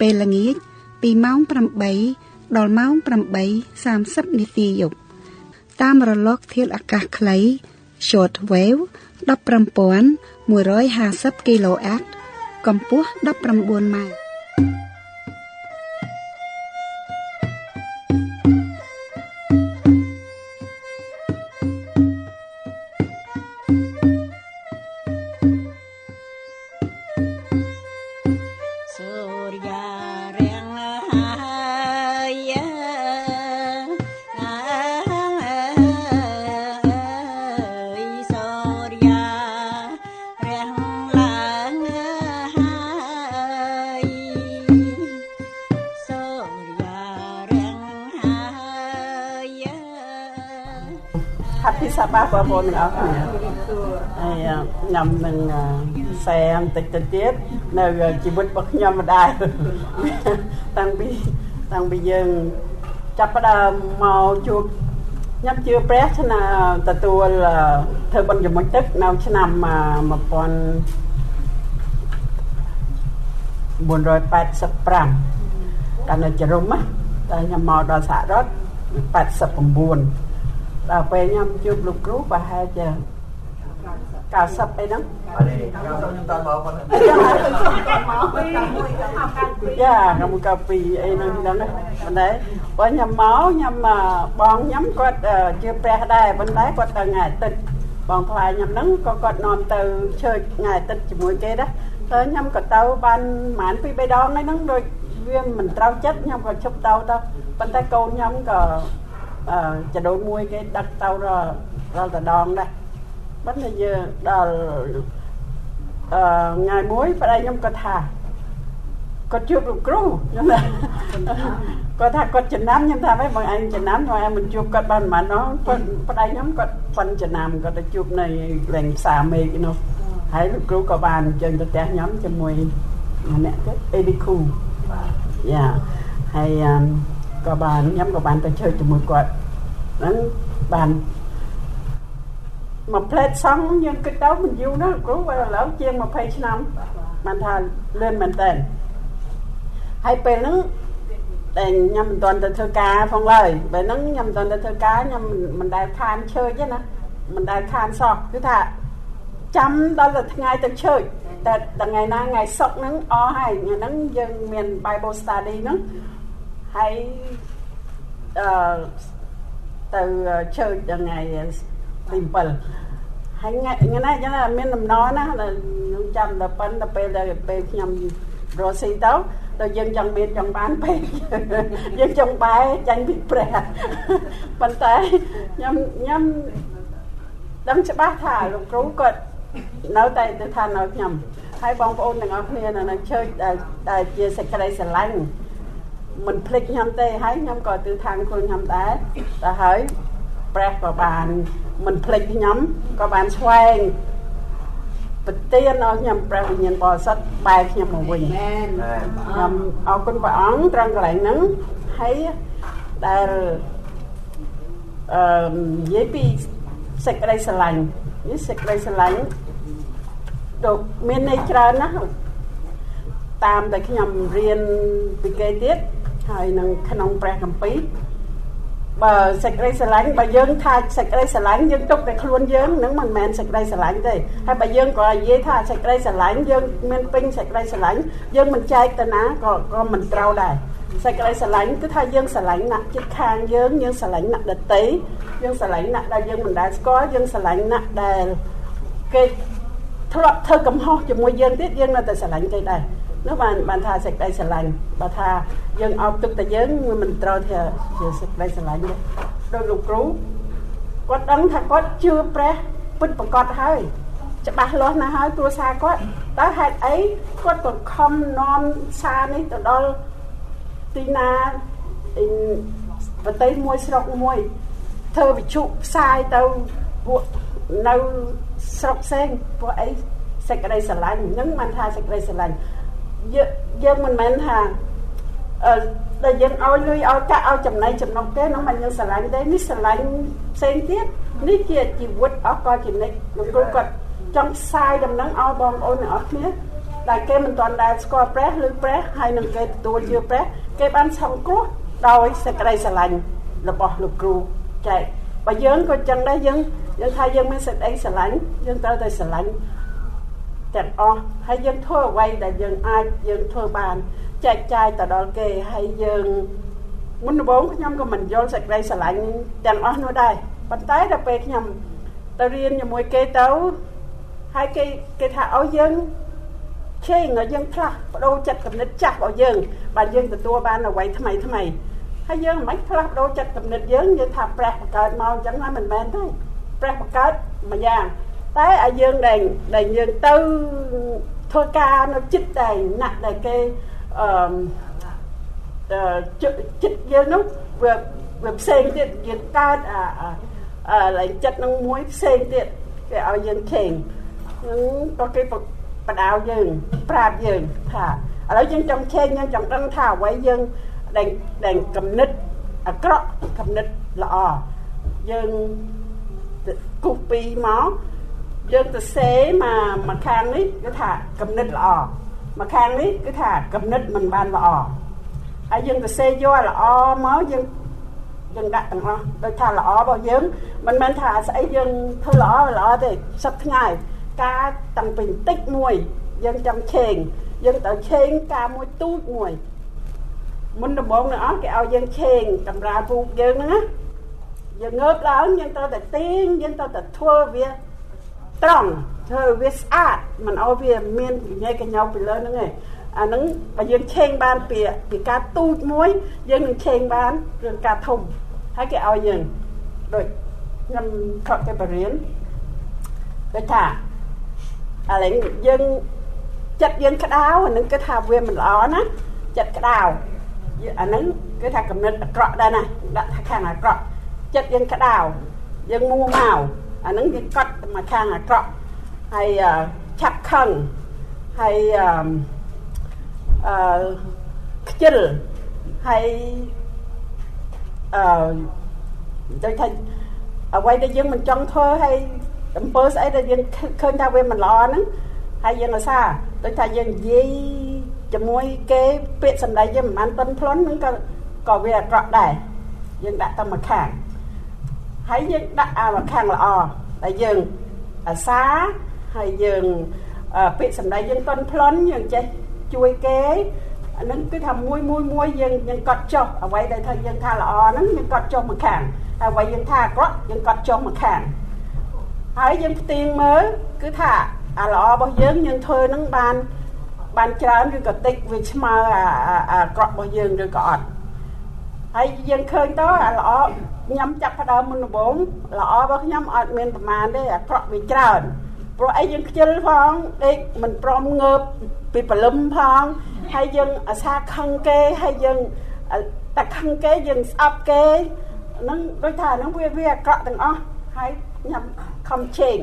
ពេលល្ងាចពីម៉ោង8ដល់ម៉ោង8:30នាទីយប់តាមរលកធាតុអាកាសខ្លី short wave 15150 kHz កម្ពស់19ម៉ែត្រ បាទបងប្អូនទាំងអស់គ្នាហើយញ៉ាំនឹងសែបន្តិចទៅទៀតនៅជីវិតរបស់ខ្ញុំម្ដងតាំងពីតាំងពីយើងចាប់ផ្ដើមមកជួបញ៉ាំជឿព្រះឆ្នាំទទួលធ្វើបុណ្យជាមួយទឹកនៅឆ្នាំ1985កាលនៅជរុំតែខ្ញុំមកដល់សហរដ្ឋ89 ដល់ពេលខ្ញុំជួបលោកគ្រូប្រហែលជា90អីហ្នឹងខ្ញុំតាមមកប៉ុណ្ណឹងយ៉ាខ្ញុំកាពីអីហ្នឹងហ្នឹងមិនដែរបើខ្ញុំមកខ្ញុំបងខ្ញុំគាត់ជាព្រះដែរប៉ុន្តែគាត់ទៅថ្ងៃអាទិត្យបងថ្លៃខ្ញុំហ្នឹងក៏គាត់នាំទៅជើចថ្ងៃអាទិត្យជាមួយគេដែរទៅខ្ញុំក៏ទៅបានប្រហែលពីរបីដងហ្នឹងដូចវាមិនត្រូវចិត្តខ្ញុំក៏ជប់ទៅទៅប៉ុន្តែកូនខ្ញុំក៏ ចដូនមួយគេដឹកទៅរាល់តដងដែរប៉ុន្តែយើងដល់អឺថ្ងៃមួយប្តីខ្ញុំគាត់ថាគាត់ជួបលោកគ្រូខ្ញុំថាគាត់ថាគាត់ចំណាំខ្ញុំថាម៉េចបងឯងចំណាំបងឯងមិនជួបគាត់បានប៉ុន្មានហ្នឹងគាត់ប្តីខ្ញុំគាត់ប៉ិនចំណាំគាត់ទៅជួបនៅលែងផ្សារមេឃនោះហើយលោកគ្រូក៏បានអញ្ជើញទៅផ្ទះខ្ញុំជាមួយម្នាក់ទៀតអេឌីគូយ៉ាហើយ ក៏បានខ្ញុំក៏បានទៅជើជាមួយគាត់ហ្នឹងបានមកផ្លែតសង់យើងគិតទៅមិនយូរណាស់គ្រូបើឥឡូវជាង20ឆ្នាំបានថាលឿនមែនតើហើយពេលហ្នឹងតែខ្ញុំមិនទាន់ទៅធ្វើការផងឡើយពេលហ្នឹងខ្ញុំមិនទាន់ទៅធ្វើការខ្ញុំមិនដែលខានឈើទេណាមិនដែលខានសោះគឺថាចាំដល់តែថ្ងៃទៅឈើតែថ្ងៃណាថ្ងៃសុកហ្នឹងអស់ហើយថ្ងៃហ្នឹងយើងមាន Bible study ហ្នឹង ហើយអឺទៅជើចថ្ងៃទី7ហើយថ្ងៃថ្ងៃណាចឹងមានដំណរណាខ្ញុំចាំដល់ប៉ុនដល់ពេលដល់ពេលខ្ញុំរស់ស៊ីទៅដល់យើងចង់មានចង់បានពេកយើងចង់បែចាញ់ពីព្រះប៉ុន្តែខ្ញុំខ្ញុំដឹងច្បាស់ថាលោកគ្រូគាត់នៅតែទៅថានៅខ្ញុំហើយបងប្អូនទាំងអស់គ្នានៅជើចដែលជាសេចក្តីស្រឡាញ់ មិនភ្លេចខ្ញុំទេហើយខ្ញុំក៏ទិដ្ឋានខ្លួនខ្ញុំដែរតែហើយព្រះក៏បានមិនភ្លេចខ្ញុំក៏បានស្វែងប្រទានឲ្យខ្ញុំព្រះវិញ្ញាណបរិសុទ្ធបែរខ្ញុំមកវិញខ្ញុំអរគុណព្រះអង្គត្រង់កន្លែងហ្នឹងហើយដែលអឺនិយាយពីសេចក្តីស្រឡាញ់នេះសេចក្តីស្រឡាញ់ដូចមានន័យច្រើនណាស់តាមតែខ្ញុំរៀនពីគេទៀត ហើយនឹងក្នុងព្រះគម្ពីរបើសេចក្តីស្រឡាញ់បើយើងថាសេចក្តីស្រឡាញ់យើងទុកតែខ្លួនយើងនឹងមិនមែនសេចក្តីស្រឡាញ់ទេហើយបើយើងក៏និយាយថាសេចក្តីស្រឡាញ់យើងមានពេញសេចក្តីស្រឡាញ់យើងមិនចែកទៅណាក៏ក៏មិនត្រូវដែរសេចក្តីស្រឡាញ់គឺថាយើងស្រឡាញ់អ្នកជិតខាងយើងយើងស្រឡាញ់អ្នកដតីយើងស្រឡាញ់អ្នកដែលយើងមិនដែលស្គាល់យើងស្រឡាញ់អ្នកដែលគេធ្លាប់ធ្វើកំហុសជាមួយយើងទៀតយើងនៅតែស្រឡាញ់គេដែរ នោះបានបានថាសេចក្តីស្រឡាញ់បើថាយើងអោបទុកតែយើងមិនត្រូវថាជាសេចក្តីស្រឡាញ់ទេដូចលោកគ្រូគាត់ដឹងថាគាត់ជឿព្រះពិតប្រកបហើយច្បាស់លាស់ណាស់ហើយគ្រួសារគាត់តើហេតុអីគាត់ក៏ខំនាំសារនេះទៅដល់ទីណាប្រទេសមួយស្រុកមួយធ្វើវិជុផ្សាយទៅពួកនៅស្រុកផ្សេងពួកអីសេចក្តីស្រឡាញ់ហ្នឹងមិនថាសេចក្តីស្រឡាញ់ យើងមិនមែនថាអឺដែលយើងឲ្យលុយឲ្យកាក់ឲ្យចំណៃចំណុកទេនោះមិនយើងស្រឡាញ់ទេនេះស្រឡាញ់ផ្សេងទៀតនេះជាជីវិតអស់ក៏ជានិច្ចលោកគ្រូគាត់ចង់ផ្សាយដំណឹងឲ្យបងប្អូនទាំងអស់គ្នាដែលគេមិនទាន់ដែលស្គាល់ព្រះឬព្រះហើយនឹងគេទទួលជឿព្រះគេបានសង្គ្រោះដោយសេចក្តីស្រឡាញ់របស់លោកគ្រូចែកបើយើងក៏ចឹងដែរយើងយើងថាយើងមានសេចក្តីស្រឡាញ់យើងត្រូវតែស្រឡាញ់ ទាំងអស់ហើយយើងធ្វើអ្វីដែលយើងអាចយើងធ្វើបានចែកចាយទៅដល់គេហើយយើងមុនដំបូងខ្ញុំក៏មិនយល់សេចក្តីស្រឡាញ់ទាំងអស់នោះដែរប៉ុន្តែដល់ពេលខ្ញុំទៅរៀនជាមួយគេទៅហើយគេគេថាឲ្យយើងឆេងឲ្យយើងផ្លាស់បដូរចិត្តគំនិតចាស់របស់យើងបាទយើងទទួលបានអ្វីថ្មីថ្មីហើយយើងមិនផ្លាស់បដូរចិត្តគំនិតយើងយើងថាព្រះបង្កើតមកអញ្ចឹងណាមិនមែនទេព្រះបង្កើតម្យ៉ាង តែឲ្យយើងដែលដែលយើងទៅធ្វើការនៅចិត្តដែលណាក់ដែលគេអឺចិត្តយើងនោះវាវាផ្សេងទៀតយើងកើតអាអាឡើងចិត្តនឹងមួយផ្សេងទៀតគេឲ្យយើងខេងនឹងក៏គេបដៅយើងប្រាប់យើងថាឥឡូវយើងចង់ឆេងយើងចង់ដឹងថាអ្វីយើងដែលដែលកំណត់អាក្រក់កំណត់ល្អយើងគូសពីមក យើងទៅសេមកមកខាងនេះគឺថាកំណត់ល្អមកខាងនេះគឺថាកំណត់មិនបានល្អហើយយើងទៅសេយកល្អមកយើងយើងដាក់ទាំងអស់ដូចថាល្អរបស់យើងមិនមែនថាស្អីយើងធ្វើល្អល្អទេសប្ថ្ងៃការតាំងពីបន្តិចមួយយើងចាំឆេងយើងទៅឆេងការមួយទូចមួយមុនដំបូងនឹងអស់គេឲ្យយើងឆេងតម្រាពូកយើងហ្នឹងណាយើងងើបឡើងយើងត្រូវតែទាញយើងត្រូវតែធ្វើវា ត្រង់ធ្វើវាស្អាតមិនឲ្យវាមានកញ្ញែកញ្ញោពីលើហ្នឹងឯងអាហ្នឹងបើយើងឆេងបានពីពីការទូចមួយ យើងនឹងឆេងបានរឿងការធំហើយគេឲ្យយើងដូចខ្ញុំខកគេបរៀនដូចថាអាឡែងយើងចិត្តយើងក្តៅអាហ្នឹងគឺថាវាមិនល្អណាចិត្តក្តៅអាហ្នឹងគឺថាកំណត់អាក្រក់ដែរណាដាក់ថាខាងអាក្រក់ចិត្តយើងក្តៅយើងមួមក អាហ្នឹងយើងកត់មកខាងអាក្រក់ហើយឆាប់ខឹងហើយអឺអឺខ្ជិលហើយអឺដូចថាអ្វីដែលយើងមិនចង់ធ្វើហើយអំពើស្អីដែលយើងឃើញថាវាមិនល្អហ្នឹងហើយយើងអាសាដូចថាយើងនិយាយជាមួយគេពាក្យសម្ដីយើងមិនបានប៉ុនផ្លន់ហ្នឹងក៏ក៏វាអាក្រក់ដែរយើងដាក់ទៅមកខាង ហើយយើងដាក់អាមកខាងល្អតែយើងអាសាហើយយើងពាក្យសម្ដីយើងប៉ុនផ្លន់យើងចេះជួយគេអានឹងគឺថាមួយមួយមួយយើងយើងកត់ចុះអ្វីដែលថាយើងថាល្អហ្នឹងយើងកត់ចុះមកខាងហើយអ្វីយើងថាអាក្រក់យើងកត់ចុះមកខាងហើយយើងផ្ទៀងមើលគឺថាអាល្អរបស់យើងយើងធ្វើហ្នឹងបានបានច្រើនឬក៏តិចវាស្មើអាអាក្រក់របស់យើងឬក៏អត់ហើយយើងឃើញទៅអាល្អ ខ្ញុំចាប់ផ្ដើមមុនដំបូងល្អរបស់ខ្ញុំអត់មានប្រមាណទេអាក្រក់វាច្រើនព្រោះអីយើងខ្ជិលផងដេកមិនព្រមងើបពីព្រលឹមផងហើយយើងអាសាខឹងគេហើយយើងតែខឹងគេយើងស្អប់គេហ្នឹងដូចថាហ្នឹងវាវាអាក្រក់ទាំងអស់ហើយខ្ញុំខំជេង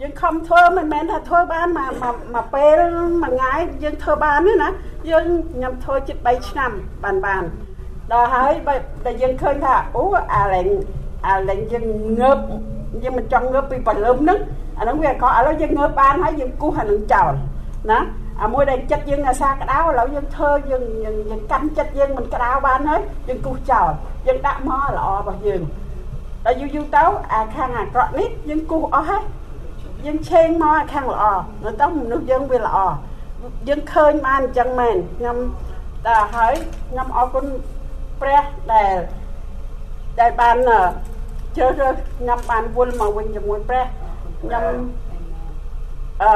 យើងខំធ្វើមិនមែនថាធ្វើបានមកមកពេលមួយថ្ងៃយើងធ្វើបានទេណាយើងខ្ញុំធ្វើជិត3ឆ្នាំបានបាន ដល់ហើយបើតែយើងឃើញថាអូអាឡែងអាឡែងយើងងើបយើងមិនចង់ងើបពីបលឹមហ្នឹងអាហ្នឹងវាអក្រក់ឥឡូវយើងងើបបានហើយយើងគូសអាហ្នឹងចោលណាអាមួយដែលចិត្តយើងអាសាក្តៅឥឡូវយើងធ្វើយើងយើងកាន់ចិត្តយើងមិនក្តៅបានហើយយើងគូសចោលយើងដាក់មកល្អរបស់យើងដល់យូរយូរទៅអាខាងអាក្រក់នេះយើងគូសអស់ហើយយើងឆេងមកអាខាងល្អនៅទៅមនុស្សយើងវាល្អយើងឃើញបានអញ្ចឹងមែនខ្ញុំដល់ហើយខ្ញុំអរគុណ ព្រះដែលដែលបានជ្រើសរើសខ្ញុំបានវល់មកវិញជាមួយព្រះខ្ញុំអឺ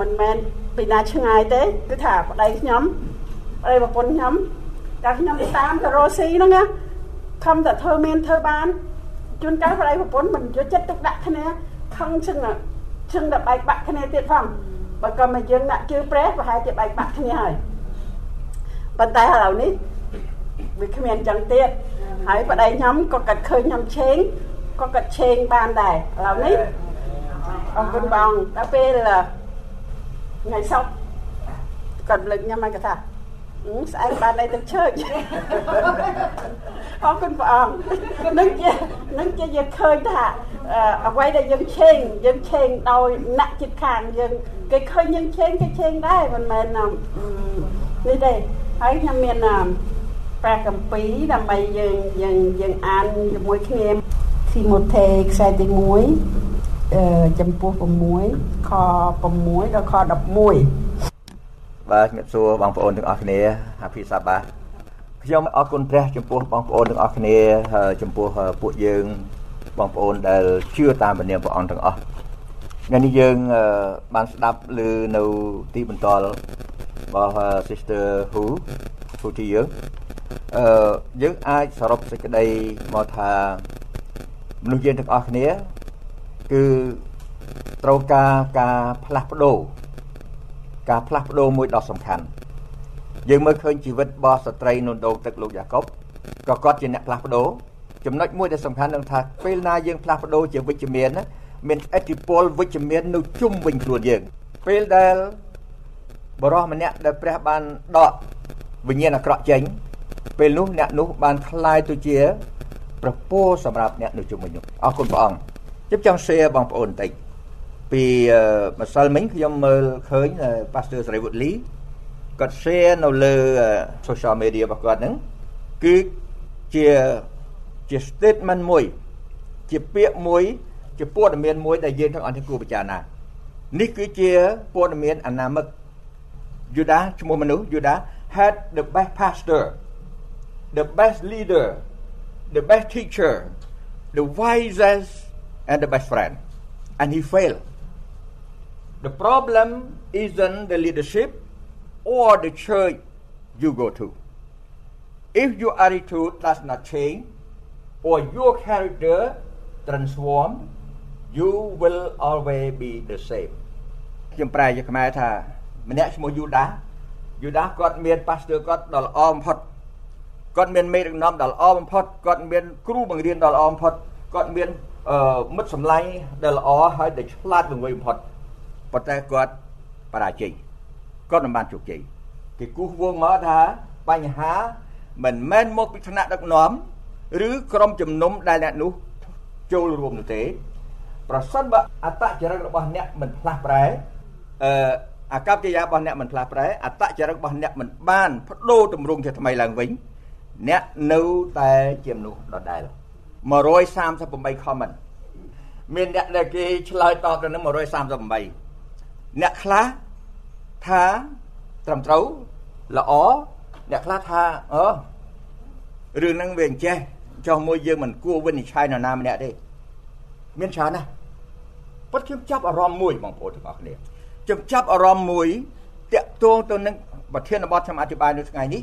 មិនមែនពីណាឆ្ងាយទេគឺថាប្តីខ្ញុំប្តីប្រពន្ធខ្ញុំតែខ្ញុំតាមទៅរស់ស៊ីហ្នឹងណាខំតែធ្វើមានធ្វើបានជួនកាលប្តីប្រពន្ធមិនយកចិត្តទុកដាក់គ្នាខឹងចឹងឈឹងតែបែកបាក់គ្នាទៀតផងបើក៏មកយើងដាក់ជឿព្រះប្រហែលជាបែកបាក់គ្នាហើយប៉ុន្តែឥឡូវនេះ វាគ្មានចឹងទៀតហើយប្តីខ្ញុំក៏កាត់ឃើញខ្ញុំឆេងក៏កាត់ឆេងបានដែរឥឡូវនេះអរគុណបងដល់ពេលថ្ងៃសុក្រគាត់លើកខ្ញុំមកគាត់ថាស្អែកបានតែទឹកឈើចអរគុណព្រះអង្គនឹងជានឹងជាយើងឃើញថាអ្វីដែលយើងឆេងយើងឆេងដោយណាក់ចិត្តខាងយើងគេឃើញយើងឆេងគេឆេងដែរមិនមែននេះទេហើយខ្ញុំមាន ព្រះកម្ពីដើម្បីយើងយើងយើងអានជាមួយគ្នាទីម៉ូថេខ្សែទី1អឺចំពោះ6ខ6ដល់ខ11បាទជំរាបសួរបងប្អូនទាំងអស់គ្នា Happy Sabbath ខ្ញុំអរគុណព្រះចំពោះបងប្អូនទាំងអស់គ្នាចំពោះពួកយើងបងប្អូនដែលជឿតាមព្រះនាមព្រះអង្គទាំងអស់ថ្ងៃនេះយើងបានស្ដាប់ឮនៅទីបន្ទាល់របស់ Sister Who ទូទីយើង អឺយើងអាចសរុបសេចក្តីមកថាមនុស្សយើងទាំងអស់គ្នា គឺត្រូវការការផ្លាស់ប្ដូរការផ្លាស់ប្ដូរមួយដ៏សំខាន់យើងមើលឃើញជីវិតរបស់ស្ត្រីនៅដូងទឹកលោកយ៉ាកុបក៏គាត់ជាអ្នកផ្លាស់ប្ដូរចំណុចមួយដែលសំខាន់នឹងថាពេលណាយើងផ្លាស់ប្ដូរជាវិជ្ជមានណាមានឥទ្ធិពលវិជ្ជមាននៅជុំវិញខ្លួនយើង ពេលដែលបរោះម្នាក់ដែលព្រះបានដកវិញ្ញាណអាក្រក់ចេញ ពេលនោះអ្នកនោះបានคลายទៅជាប្រពោសម្រាប់អ្នកនៅជុំវិញនោះអរគុណព្រះអង្គជិបចង់ share បងប្អូនបន្តិចពីម្សិលមិញខ្ញុំមើលឃើញ Pastor ស្រីវុតលីគាត់ share នៅលើ social media របស់គាត់ហ្នឹងគឺជាជា statement មួយ ជាពាក្យមួយ ជាព័ត៌មានមួយដែលយើងទាំងអស់គ្នាគួរពិចារណានេះគឺជាព័ត៌មានអនាមិកយូដាឈ្មោះមនុស្សយូដា had the best pastor the best leader the best teacher the wisest and the best friend and he failed The problem isn't the leadership or the church you go to. If your attitude does not change or your character transform, you will always be the same. ខ្ញុំប្រែជាខ្មែរថាម្នាក់ឈ្មោះយូដាយូដាគាត់មាន pastor គាត់ដ៏ល្អបំផុត គាត់មានមេដឹកនាំដ៏ល្អបំផុតគាត់មានគ្រូបង្រៀនដ៏ល្អបំផុតគាត់មានមិត្តសម្លាញ់ដ៏ល្អហើយដែលឆ្លាតវៃបំផុតប៉ុន្តែគាត់បរាជ័យគាត់មិនបានជោគជ័យគេគូសវងមកថាបញ្ហាមិនមែនមកពីឋានៈដឹកនាំឬក្រុមជំនុំដែលអ្នកនោះចូលរួមនោះទេប្រសិនបើអត្តចរិតរបស់អ្នកមិនផ្លាស់ប្រែអឺអាកប្បកិរិយារបស់អ្នកមិនផ្លាស់ប្រែអត្តចរិតរបស់អ្នកមិនបានបដូរទម្រង់ជាថ្មីឡើងវិញ អ្នកនៅតែជាមនុស្សដដែល138 comment មានអ្នកដែលគេឆ្លើយតបទៅនឹង138អ្នកខ្លះថាត្រឹមត្រូវល្អអ្នកខ្លះថាអឺរឿងហ្នឹងវាអញ្ចេះចុះមួយយើងមិនគួរវិនិច្ឆ័យនរណាម្នាក់ទេមានច្រើនណាស់ប៉ុន្តែខ្ញុំចាប់អារម្មណ៍មួយបងប្អូនទាំងអស់គ្នាខ្ញុំចាប់អារម្មណ៍មួយតាក់ទងទៅនឹងប្រធានបទខ្ញុំអធិប្បាយនៅថ្ងៃនេះ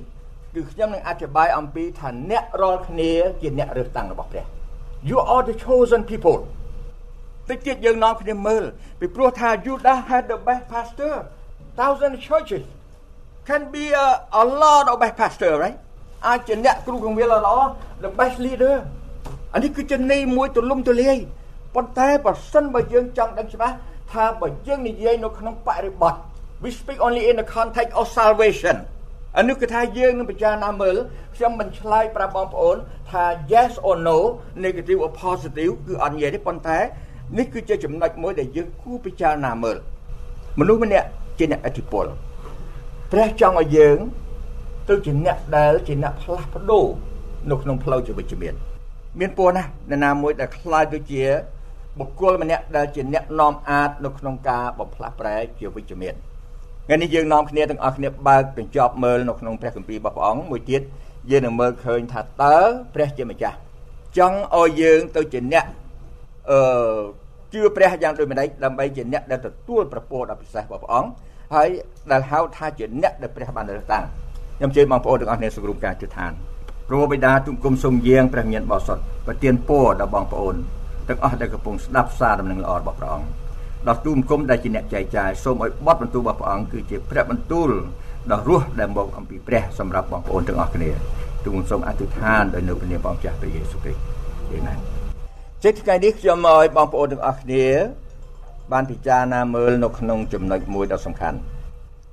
គឺខ្ញុំនឹងអធិប្បាយអំពីថាអ្នករាល់គ្នាជាអ្នករើសតាំងរបស់ព្រះ You are the chosen people តិចទៀតយើងនាំគ្នាមើលពីព្រោះថា Judah had the best pastor thousand churches can be a, a lot of best pastor right អាចជាអ្នកគ្រូកងវិលល្អ the best leader អានេះគឺជាន័យមួយទូលំទូលាយប៉ុន្តែបើសិនបើយើងចង់ដឹងច្បាស់ថាបើយើងនិយាយនៅក្នុងបរិបទ we speak only in the context of salvation អានេះគឺថាយើងនឹងពិចារណាមើលខ្ញុំមិនឆ្លើយប្រាប់បងប្អូនថា yes or no negative or positive គឺអត់និយាយទេប៉ុន្តែនេះគឺជាចំណុចមួយដែលយើងគួរពិចារណាមើលមនុស្សម្នាក់ជាអ្នកអធិពលព្រះចង់ឲ្យយើងទៅជាអ្នកដែលជាអ្នកផ្លាស់ប្ដូរនៅក្នុងផ្លូវជីវិតជំនាញមានពណ៌ណាស់នរណាមួយដែលខ្លាចទៅជាបុគ្គលម្នាក់ដែលជាអ្នកនាំអាចនៅក្នុងការបំផ្លាស់ប្រែជាវិជ្ជមាន ថ្ងៃនេះយើងនាំគ្នាទាំងអស់គ្នាបើកកញ្ចប់មើលនៅក្នុងព្រះគម្ពីររបស់ព្រះអង្គមួយទៀតយើងនឹងមើលឃើញថាតើព្រះជាម្ចាស់ចង់ឲ្យយើងទៅជាអ្នកអឺជឿព្រះយ៉ាងដូចម្ដេចដើម្បីជាអ្នកដែលទទួលប្រពោដ៏ពិសេសរបស់ព្រះអង្គហើយដែលហៅថាជាអ្នកដែលព្រះបានរើសតាំងខ្ញុំជឿបងប្អូនទាំងអស់គ្នាសង្រួមការជឿឋានព្រះបិតាទុំគុំសូមយាងព្រះមានបរិសុទ្ធប្រទានពរដល់បងប្អូនទាំងអស់ដែលកំពុងស្ដាប់សារដំណឹងល្អរបស់ព្រះអង្គ ដល់ទូលគុំដែលជាអ្នកចែកចាយសូមឲ្យបត់បន្ទូលរបស់ព្រះអង្គគឺជាព្រះបន្ទូលដ៏រស់ដែលមកអំពីព្រះសម្រាប់បងប្អូនទាំងអស់គ្នាទូលសូមអធិដ្ឋានដោយនៅព្រះនាមព្រះចាស់ព្រះយេស៊ូវគ្រីស្ទអាមែនជាថ្ងៃនេះខ្ញុំឲ្យបងប្អូនទាំងអស់គ្នា បានពិចារណាមើលនៅក្នុងចំណុចមួយដ៏សំខាន់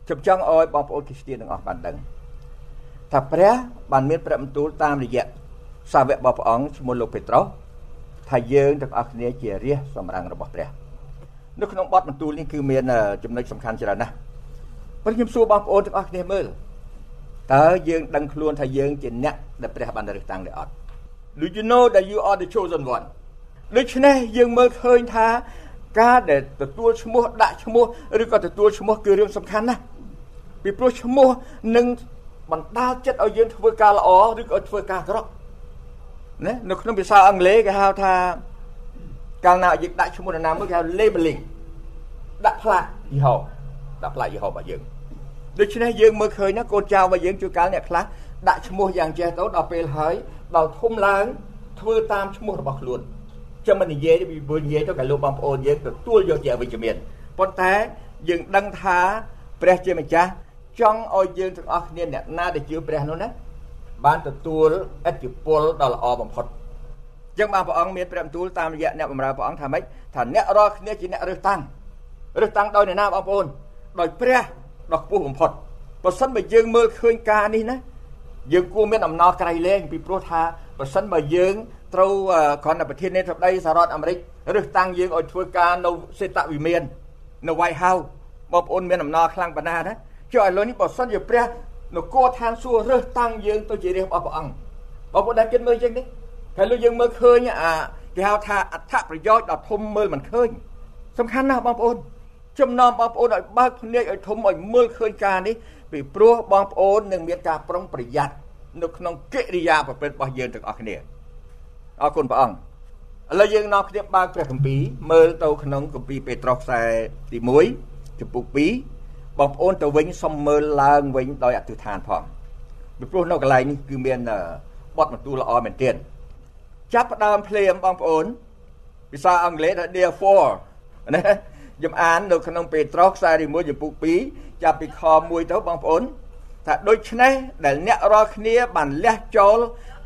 ខ្ញុំចង់ឲ្យបងប្អូនគ្រីស្ទានទាំងអស់បានដឹងថាព្រះបានមានព្រះបន្ទូលតាមរយៈសាវករបស់ព្រះអង្គឈ្មោះលោកពេត្រុសថាយើងទាំងអស់គ្នាជារាជសម្រាំងរបស់ព្រះ នៅក្នុងបទបន្ទូលនេះគឺមានចំណុចសំខាន់ច្រើនណាស់ព្រោះខ្ញុំសួរបងប្អូនទាំងអស់គ្នាមើលតើយើងដឹងខ្លួនថាយើងជាអ្នកដែលព្រះបានរើសតាំងឬអត់ Do you know that you are the chosen one ដូច្នេះយើងមើលឃើញថាការដែលទទួលឈ្មោះដាក់ឈ្មោះឬក៏ទទួលឈ្មោះគឺរឿងសំខាន់ណាស់ពីព្រោះឈ្មោះនឹងបណ្ដាលចិត្តឲ្យយើងធ្វើការល្អឬក៏ធ្វើការអាក្រក់ណានៅក្នុងភាសាអង់គ្លេសគេហៅថា កាលណាយើងដាក់ឈ្មោះនរណាមួយគេហៅ labeling ដាក់ផ្លាកយីហោដាក់ផ្លាកយីហោរបស់យើងដូច្នេះយើងមើលឃើញណាកូនចៅរបស់យើងជួនកាលអ្នកខ្លះដាក់ឈ្មោះយ៉ាងចេះទៅដល់ពេលហើយដល់ធំឡើងធ្វើតាមឈ្មោះរបស់ខ្លួនចាំមិននិយាយពីព្រោះនិយាយទៅក៏លោកបងប្អូនយើងទទួលយកជាអវិជ្ជមានប៉ុន្តែយើងដឹងថាព្រះជាម្ចាស់ចង់ឲ្យយើងទាំងអស់គ្នាអ្នកណាដែលជឿព្រះនោះណាបានទទួលឥទ្ធិពលដ៏ល្អបំផុត ចឹងបានព្រះអង្គមានព្រះបន្ទូលតាមរយៈអ្នកបម្រើព្រះអង្គថាម៉េចថាអ្នករាល់គ្នាជាអ្នករើសតាំងរើសតាំងដោយអ្នកណាបងប្អូនដោយព្រះដ៏ខ្ពស់បំផុតបើសិនបើយើងមើលឃើញការនេះណាយើងគួរមានអំណរក្រៃលែងពីព្រោះថាបើសិនបើយើងត្រូវគ្រាន់តែប្រធានាធិបតីសហរដ្ឋអាមេរិករើសតាំងយើងឲ្យធ្វើការនៅសេតវិមាននៅ White House បងប្អូនមានអំណរខ្លាំងប៉ុណ្ណាណាចុះឥឡូវនេះបើសិនជាព្រះនគរឋានសួគ៌រើសតាំងយើងទៅជារាជរបស់ព្រះអង្គបងប្អូនដែលគិតមើលចឹងទេ ហើយលោកយើងមើលឃើញអាគេហៅថាអត្ថប្រយោជន៍ដ៏ធំមើលមិនឃើញសំខាន់ណាស់បងប្អូនចំណោមបងប្អូនឲ្យបើកភ្នែកឲ្យធំឲ្យមើលឃើញការនេះពីព្រោះបងប្អូននឹងមានការប្រុងប្រយ័ត្ននៅក្នុងកិរិយាប្រព្រឹត្តរបស់យើងទាំងអស់គ្នាអរគុណព្រះអង្គឥឡូវយើងនាំគ្នាបើកព្រះគម្ពីរមើលទៅក្នុងគម្ពីរពេត្រុសខ្សែទី1ចំពុក2បងប្អូនទៅវិញសុំមើលឡើងវិញដោយអធិដ្ឋានផងពីព្រោះនៅកន្លែងនេះគឺមានបទបន្ទូលល្អមែនទែន ចាប់ផ្ដើមភ្លាមបងប្អូនភាសាអង់គ្លេសថា therefore ណាខ្ញុំអាននៅក្នុងពេត្រុសខ្សែទី1ចំពុក2ចាប់ពីខ1ទៅបងប្អូនថាដូច្នេះដែលអ្នករាល់គ្នាបានលះចូល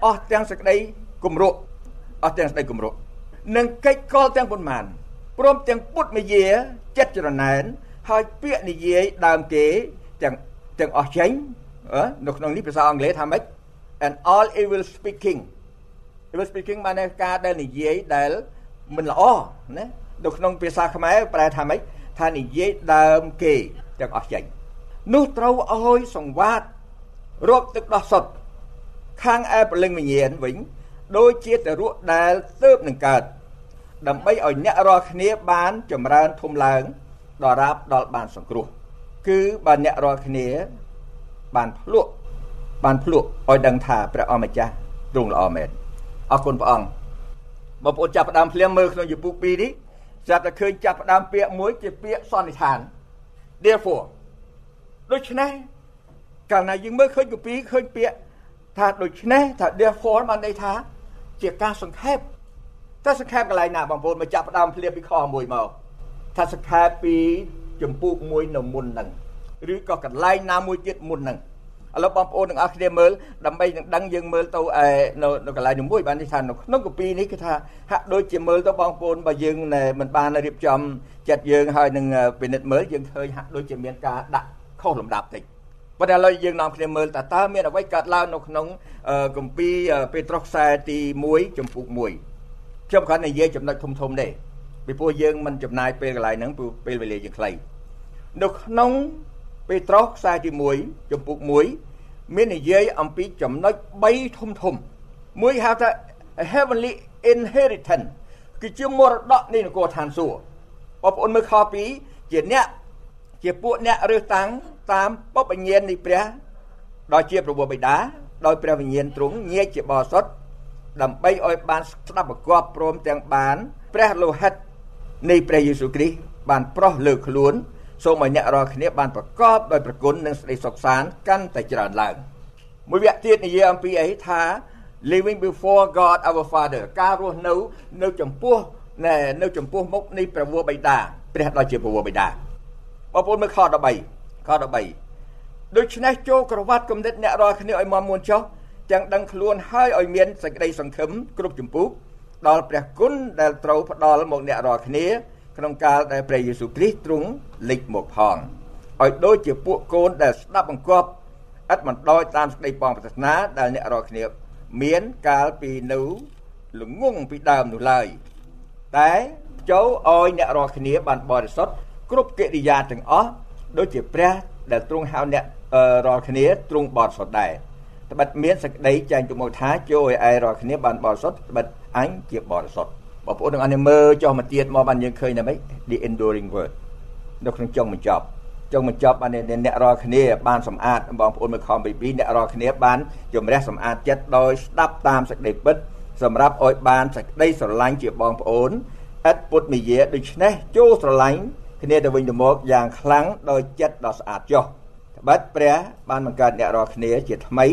អស់ទាំងសេចក្តីគម្រក់អស់ទាំងសេចក្តីគម្រក់និងកិច្ចកលទាំងប៉ុន្មានព្រមទាំងពុតមយាចិត្តចរណែនហើយពាក្យនិយាយដើមគេទាំងទាំងអស់ចេញនៅក្នុងនេះភាសាអង់គ្លេសថាម៉េច and all evil speaking evil speaking បានការដែលនិយាយដែលមិនល្អណានៅក្នុងភាសាខ្មែរប្រែថាម៉េចថានិយាយដើមគេទាំងអស់ចេញនោះត្រូវឲ្យសង្វាតរកទឹកដោះសុទ្ធខាងឯព្រលឹងវិញ្ញាណវិញដូចជាតរក់ដែលទៅនឹងកើតដើម្បីឲ្យអ្នករាល់គ្នាបានចម្រើនធំឡើងដល់រាបដល់បានសង្គ្រោះគឺបើអ្នករាល់គ្នាបានភ្លក់បានភ្លក់ឲ្យដឹងថាព្រះអម្ចាស់ទ្រង់ល្អមែន អរគុណព្រះអង្គបងប្អូនចាប់ផ្ដើមភ្លាមមើលក្នុងយពុ2នេះចាប់តែឃើញចាប់ផ្ដើមពាក្យមួយជាពាក្យសន្និដ្ឋាន therefore ដូច្នេះកាលណាយើងមើលឃើញកពីឃើញពាក្យថាដូច្នេះថា therefore បានន័យថាជាការសង្ខេបតែសង្ខេបកន្លែងណាបងប្អូនមកចាប់ផ្ដើមភ្លាមពីខ1មកថាសង្ខេបពីចម្ពោះមួយនៅមុនហ្នឹងឬក៏កន្លែងណាមួយទៀតមុនហ្នឹង ឥឡូវបងប្អូនទាំងអស់គ្នាមើលដើម្បីនឹងដឹងយើងមើលទៅឯនៅនៅកន្លែងនេះមួយបាននេះថានៅក្នុងកពីនេះគឺថាហាក់ដូចជាមើលទៅបងប្អូនបើយើងមិនបានរៀបចំចិត្តយើងហើយនឹងពិនិត្យមើលយើងឃើញហាក់ដូចជាមានការដាក់ខុសលំដាប់តិចប៉ុន្តែឥឡូវយើងនាំគ្នាមើលតើតើមានអ្វីកើតឡើងនៅក្នុងគម្ពីរពេត្រុសខ្សែទី1ចំពុក1ខ្ញុំគ្រាន់តែនិយាយចំណុចធំធំទេពីព្រោះយើងមិនចំណាយពេលកន្លែងហ្នឹងព្រោះពេលវេលាយើងខ្លីនៅក្នុង ពេត្រុសខ្សែទី1ចំពុក1មាននិយាយអំពីចំណុច3ធំធំមួយហៅថា heavenly inheritance គឺជាមរតកនៃនគរឋានសួគ៌បងប្អូនមើលខ2ជាអ្នកជាពួកអ្នករើសតាំងតាមបបញ្ញាណនៃព្រះដោយជាប្រវោបិតាដោយព្រះវិញ្ញាណទ្រង់ញែកជាបរិសុទ្ធដើម្បីឲ្យបានស្ដាប់ប្រកបព្រមទាំងបានព្រះលោហិតនៃព្រះយេស៊ូវគ្រីស្ទបានប្រោះលើខ្លួន សូមឲ្យអ្នករាល់គ្នាបានប្រកបដោយប្រគុណនិងសេចក្តីសុខសាន្តកាន់តែច្រើនឡើងមួយវគ្គទៀតនិយាយអំពីអីថា living before God our Father ការរស់នៅនៅចំពោះនៅចំពោះមុខនៃព្រះវរបិតាព្រះដ៏ជាព្រះបិតាបងប្អូនមើលខ13ខ13ដូច្នេះចូលក្រវ៉ាត់គំនិតអ្នករាល់គ្នាឲ្យមមួនចុះទាំងដឹងខ្លួនហើយឲ្យមានសេចក្តីសង្ឃឹមគ្រប់ចម្ពោះដល់ព្រះគុណដែលត្រូវផ្ដល់មកអ្នករាល់គ្នា ក្នុងកាលដែលព្រះយេស៊ូវគ្រីស្ទទ្រង់លេចមកផងឲ្យដូចជាពួកកូនដែលស្ដាប់បង្គាប់ឥតមិនដោយតាមសេចក្តីបងប្រាថ្នាដែលអ្នករាល់គ្នាមានកាលពីនៅល្ងងពីដើមនោះឡើយតែចូលឲ្យអ្នករាល់គ្នាបានបរិសុទ្ធគ្រប់កិរិយាទាំងអស់ដូចជាព្រះដែលទ្រង់ហៅអ្នករាល់គ្នាទ្រង់បរិសុទ្ធដែរត្បិតមានសេចក្តីចែងទៅមកថាចូលឲ្យឯរាល់គ្នាបានបរិសុទ្ធត្បិតអញជាបរិសុទ្ធ បងប្អូនទាំងអស់នេះមើលចុះមកទៀតមកបានយើងឃើញតែម៉េច the enduring word នៅក្នុងចុងបញ្ចប់ចុងបញ្ចប់បានអ្នករាល់គ្នាបានសម្អាតបងប្អូនមើលខំពី2អ្នករាល់គ្នាបានជំរះសម្អាតចិត្តដោយស្ដាប់តាមសេចក្តីពិតសម្រាប់ឲ្យបានសេចក្តីស្រឡាញ់ជាបងប្អូនឥតពុតនិយាដូច្នេះចូលស្រឡាញ់គ្នាទៅវិញទៅមកយ៉ាងខ្លាំងដោយចិត្តដ៏ស្អាតចុះត្បិតព្រះបានបង្កើតអ្នករាល់គ្នាជាថ្មី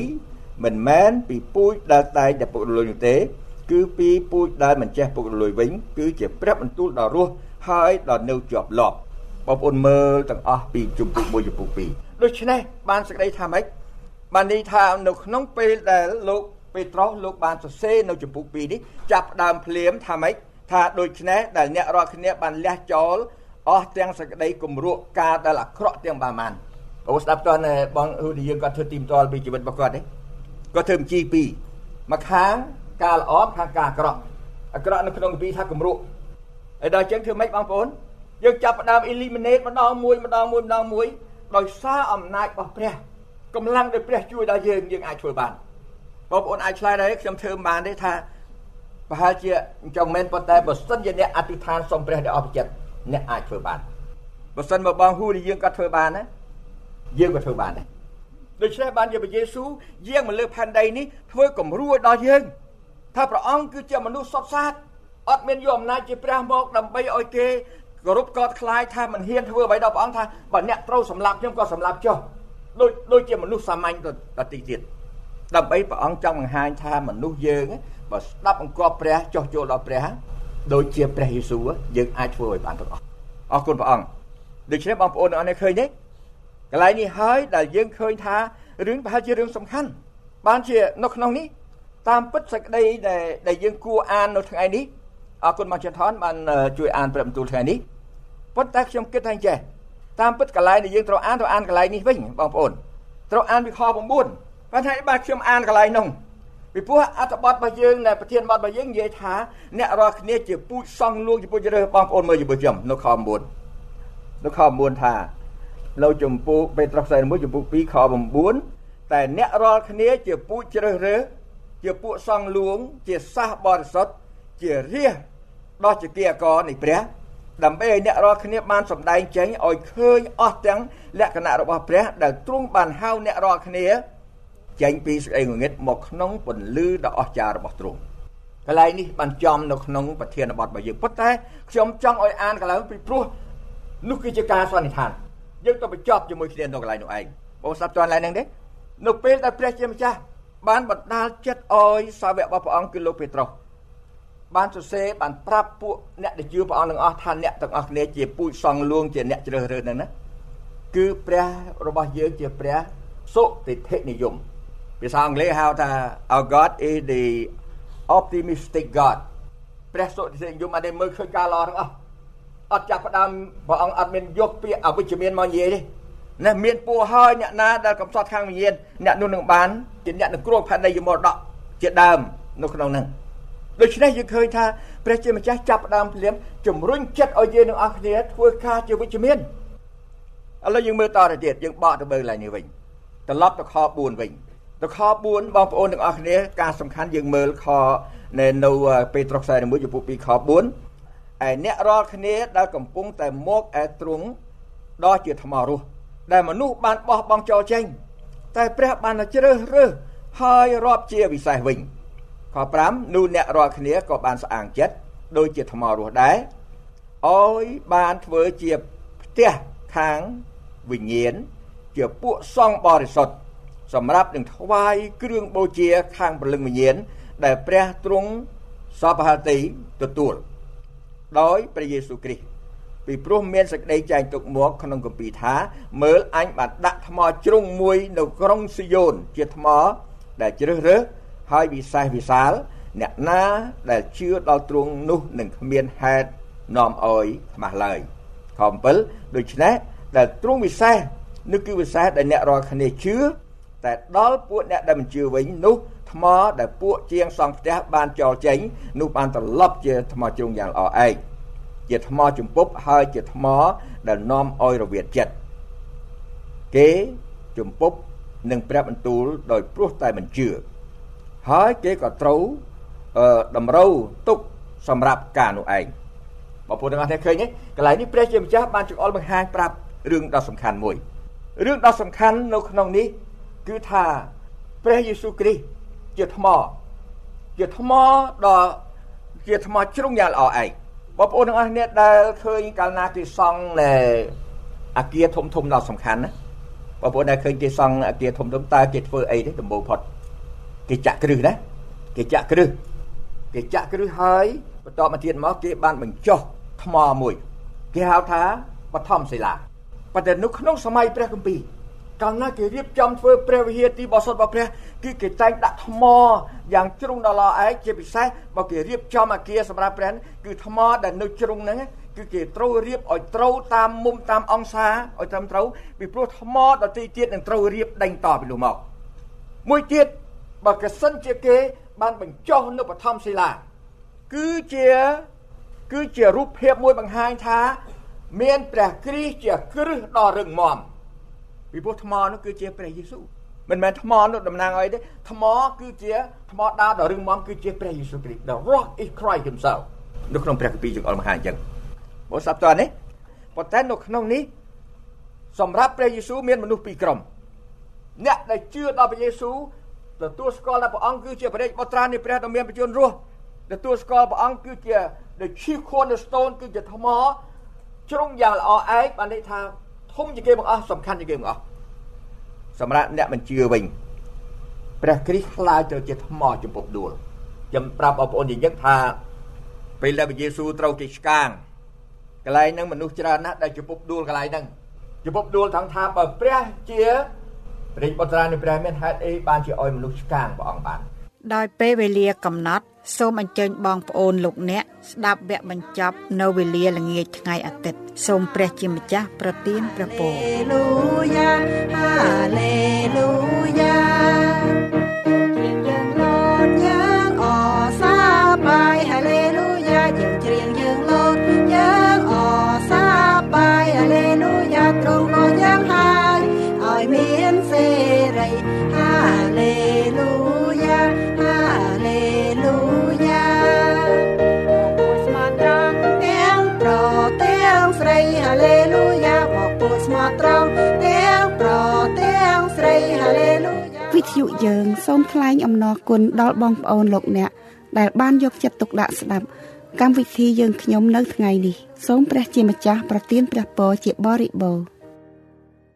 មិនមែនពីពូជដែលតែងតែពុករលួយនោះទេ គឺពីពូជដែលមិនចេះពុករលួយវិញ គឺជាព្រះបន្ទូលដ៏រស់ហើយដ៏នៅជាប់លាប់បងប្អូនមើលទាំងអស់ពីជំពូក1ជំពូក2ដូច្នេះបានសេចក្តីថាម៉េចបានន័យថានៅក្នុងពេលដែលលោកពេត្រុសលោកបានសរសេរនៅជំពូក2នេះចាប់ដើមភ្លាមថាម៉េចថាដូច្នេះដែលអ្នករាល់គ្នាបានលះចោលអស់ទាំងសេចក្តីគំរក់ការដែលអាក្រក់ទាំងប្រមាណអូស្ដាប់តើបងហ៊ូឌីយើងគាត់ធ្វើទីមតលពីជីវិតរបស់គាត់ទេគាត់ធ្វើមជីពីរមកខាង ការល្អខាងការអាក្រក់អាក្រក់នៅក្នុងពីថាគំរក់ហើយដល់ចឹងធ្វើម៉េចបងប្អូនយើងចាប់ផ្ដើម eliminate ម្ដងមួយម្ដងមួយម្ដងមួយដោយសារអំណាចរបស់ព្រះកម្លាំងដែលព្រះជួយដល់យើងយើងអាចធ្វើបានបងប្អូនអាចឆ្លើយដែរខ្ញុំធ្វើបានទេថាប្រហែលជាចង់មែនប៉ុន្តែបើសិនជាអ្នកអធិដ្ឋានសុំព្រះដែលអស់ពីចិត្តអ្នកអាចធ្វើបានបើសិនមកបងហ៊ូយើងក៏ធ្វើបានដែរយើងក៏ធ្វើបានដែរដូច្នេះបានជាព្រះយេស៊ូវយាងមកលើផែនដីនេះធ្វើគំរូដល់យើង ថាព្រះអង្គគឺជាមនុស្សសុទ្ធសាធអត់មានយកអំណាចជាព្រះមកដើម្បីឲ្យគេគោរពកោតខ្លាយថាមិនហ៊ានធ្វើអ្វីដល់ព្រះអង្គថាបើអ្នកត្រូវសម្លាប់ខ្ញុំក៏សម្លាប់ចុះដូចដូចជាមនុស្សសាមញ្ញទៅទីទៀតដើម្បីព្រះអង្គចង់បង្ហាញថាមនុស្សយើងបើស្ដាប់អង្គព្រះចោះចូលដល់ព្រះដូចជាព្រះយេស៊ូវយើងអាចធ្វើឲ្យបានទាំងអស់អរគុណព្រះអង្គដូច្នេះបងប្អូនអរនេះឃើញទេកន្លែងនេះហើយដែលយើងឃើញថារឿងប្រហែលជារឿងសំខាន់បានជានៅក្នុងនេះ តាមពិតសេចក្តីដែលដែលយើងគួរអាននៅថ្ងៃនេះអរគុណមកចន្ទថនបានជួយអានព្រះបន្ទូលថ្ងៃនេះប៉ុន្តែខ្ញុំគិតថាអញ្ចេះតាមពិតកន្លែងដែលយើងត្រូវអានត្រូវអានកន្លែងនេះវិញបងប្អូនត្រូវអានពីខ9ប៉ុន្តែបាទខ្ញុំអានកន្លែងនោះពីព្រោះអត្ថបទរបស់យើងនៅប្រធានបទរបស់យើងនិយាយថាអ្នករាល់គ្នាជាពូជសង់លួងជាពូជរើសបងប្អូនមើលជាមួយខ្ញុំនៅខ9នៅខ9ថានៅចម្ពោះពេត្រុសខ្សែ1ចម្ពោះ2ខ9តែអ្នករាល់គ្នាជាពូជជ្រើសរើស ជាពួកសង់លួង ជាសះបរិសុទ្ធជារាជដោះជាគិអកនៃព្រះដើម្បីឲ្យអ្នករាល់គ្នាបានសម្ដែងចេញឲ្យឃើញអស់ទាំងលក្ខណៈរបស់ព្រះ ដែលទ្រង់បានហៅអ្នករាល់គ្នាចេញពីសេចក្តីងងឹតមកក្នុងពន្លឺដ៏អស្ចារ្យរបស់ទ្រង់កន្លែងនេះបានចំនៅក្នុងប្រធានបទរបស់យើងប៉ុន្តែខ្ញុំចង់ឲ្យអានកន្លែងពីព្រោះនោះគឺជាការសន្និដ្ឋានយើងទៅបញ្ចប់ជាមួយគ្នានៅកន្លែងនោះឯងបងស្ដាប់តើកន្លែងហ្នឹងទេនៅពេលដែលព្រះជាម្ចាស់ បានបណ្ដាលចិត្តឲ្យសាវករបស់ព្រះអង្គគឺលោកពេត្រុសបានសរសេរបានប្រាប់ពួកអ្នកដែលជឿព្រះអង្គទាំងអស់ថាអ្នកទាំងអស់គ្នាជាពូជសង្ឃលួងជាអ្នកជ្រើសរើសហ្នឹងណាគឺព្រះរបស់យើងជាព្រះសុតិធិនិយមភាសាអង់គ្លេសហៅថា our God is the optimistic God ព្រះសុតិធិនិយមអត់ได้មើលឃើញការល្អទាំងអស់អត់ចាប់ផ្ដើមព្រះអង្គអត់មានយកពាក្យអវិជ្ជមានមកនិយាយទេ ណាមានពូហើយអ្នកណាដែលកំសត់ខាងវិញ្ញាណអ្នកនោះនឹងបានជាអ្នកនឹងគ្រោះផែនដីយមរតកជាដើមនៅក្នុងហ្នឹងដូច្នេះយើងឃើញថាព្រះជាម្ចាស់ចាប់ផ្ដើមភ្លាមជំរុញចិត្តឲ្យយើងទាំងអស់គ្នាធ្វើការជាវិជ្ជមានឥឡូវយើងមើលតទៅទៀតយើងបកទៅមើលឡើងនេះវិញត្រឡប់ទៅខ4វិញទៅខ4បងប្អូនទាំងអស់គ្នាការសំខាន់យើងមើលខនៅនៅពេត្រុសខ្សែ1ចំពោះ2ខ4ឯអ្នករាល់គ្នាដែលកំពុងតែមកឯទ្រង់ដ៏ជាថ្មរស់ ដែលមនុស្សបានបោះបង់ចោលចេញតែព្រះបានជ្រើសរើសហើយរាប់ជាវិសេសវិញខ5នោះអ្នករាល់គ្នាក៏បានស្អាងចិត្តដូចជាថ្មរស់ដែរអោយបានធ្វើជាផ្ទះខាងវិញ្ញាណជាពួកសង្ឃបរិសុទ្ធសម្រាប់នឹងថ្វាយគ្រឿងបូជាខាងព្រលឹងវិញ្ញាណដែលព្រះទ្រង់សពហតិទទួលដោយព្រះយេស៊ូវគ្រីស្ទ ពីព្រោះមានសេចក្តីចែងទុកមកក្នុងគម្ពីរថាមើលអញបានដាក់ថ្មជ្រុងមួយនៅក្រុងស៊ីយ៉ូនជាថ្មដែលជ្រើសរើសហើយវិសេសវិសាល អ្នកណាដែលជឿដល់ទ្រង់នោះនឹងគ្មានហេតុនាំអោយខ្មាស់ឡើយខ7ដូច្នេះដែលទ្រង់វិសេសនោះគឺវិសេសដែលអ្នករាល់គ្នាជឿតែដល់ពួកអ្នកដែលមិនជឿវិញនោះថ្មដែលពួកជាងសង់ផ្ទះបានចោលចេញនោះបានត្រឡប់ជាថ្មជ្រុងយ៉ាងល្អឯង ជាថ្មជំពប់ហើយជាថ្មដែលនាំឲ្យរវិតចិត្តគេជំពប់នឹងព្រះបន្ទូលដោយព្រោះតែមិនជឿហើយគេក៏ត្រូវអឺតម្រូវទុកសម្រាប់ការនោះឯងបងប្អូនទាំងអស់គ្នាឃើញទេកន្លែងនេះព្រះជាម្ចាស់បានចង្អុលបង្ហាញប្រាប់រឿងដ៏សំខាន់មួយរឿងដ៏សំខាន់នៅក្នុងនេះគឺថាព្រះយេស៊ូវគ្រីស្ទជាថ្មជាថ្មដ៏ជាថ្មជ្រុងយ៉ាងល្អឯង បងប្អូនទាំងអស់គ្នាដែលឃើញកាលណាគេសង់នៅអាគារធំធំដ៏សំខាន់ណាបងប្អូនដែលឃើញគេសង់អាគារធំធំតើគេធ្វើអីទេដំបូងផុតគេចាក់គ្រឹះណាគេចាក់គ្រឹះគេចាក់គ្រឹះហើយបន្តមកទៀតមកគេបានបញ្ចុះថ្មមួយ គេហៅថាបឋមសិលាប៉ុន្តែនៅក្នុងសម័យព្រះគម្ពីរ កាលណាគេរៀបចំធ្វើព្រះវិហារទីបោសុតរបស់ព្រះគឺគេតែងដាក់ថ្មយ៉ាងជ្រុងដល់ល្អឯងជាពិសេសបើគេរៀបចំអាគារសម្រាប់ព្រះគឺថ្មដែលនៅជ្រុងហ្នឹងគឺគេត្រូវរៀបឲ្យត្រូវតាមមុំតាមអង្សាឲ្យត្រឹមត្រូវពីព្រោះថ្មដទៃទៀតនឹងត្រូវរៀបដេញតពីនោះមកមួយទៀតបើកសិនជាគេបានបញ្ចុះនៅបឋមសិលាគឺជាគឺជារូបភាពមួយបង្ហាញថា មានព្រះគ្រីស្ទជាគ្រឹះដ៏រឹងមាំ ពីព្រោះថ្មនោះគឺជាព្រះយេស៊ូវមិនមែនថ្មនោះតំណាងអីទេថ្មគឺជាថ្មដាដ៏រឹងមាំគឺជាព្រះយេស៊ូវគ្រីស្ទ The rock is Christ himself នៅក្នុងព្រះគម្ពីរចង្អុលមហាអញ្ចឹងបើសាប់តើនេះប៉ុន្តែនៅក្នុងនេះសម្រាប់ព្រះយេស៊ូវមានមនុស្សពីរក្រុមអ្នកដែលជឿដល់ព្រះយេស៊ូវទទួលស្គាល់ថាព្រះអង្គគឺជាព្រះបុត្រានៃព្រះដ៏មានបញ្ជូនរស់ទទួលស្គាល់ព្រះអង្គគឺជា the chief cornerstone គឺជាថ្មជ្រុងយ៉ាងល្អឯកបានន័យថា ធំជាងគេបង្អស់សំខាន់ជាងគេបង្អស់សម្រាប់អ្នកមិនជឿវិញព្រះគ្រីស្ទខ្លាចទៅជាថ្មចំពប់ដួលខ្ញុំប្រាប់បងប្អូននិយាយថាពេលដែលព្រះយេស៊ូវត្រូវគេឆ្កាងកន្លែងហ្នឹងមនុស្សច្រើនណាស់ដែលចំពប់ដួលកន្លែងហ្នឹងចំពប់ដួលថងថាបើព្រះជាព្រះបុត្រានៃព្រះមានហេតុអីបានជាឲ្យមនុស្សឆ្កាងព្រះអង្គបានដោយពេលវេលាកំណត់ សូមអញ្ជើញបងប្អូនលោកអ្នកស្ដាប់វគ្គបញ្ចប់នៅវេលាល្ងាចថ្ងៃអាទិត្យសូមព្រះជាម្ចាស់ប្រទានព្រះពរហាឡេ ទ្យុយើងសូមថ្លែងអំណរគុណដល់បងប្អូនលោកអ្នក ដែលបានយកចិត្តទុកដាក់ស្ដាប់កម្មវិធីយើងខ្ញុំនៅថ្ងៃនេះសូមព្រះជាម្ចាស់ប្រទានព្រះពរជាបរិបូរណ៍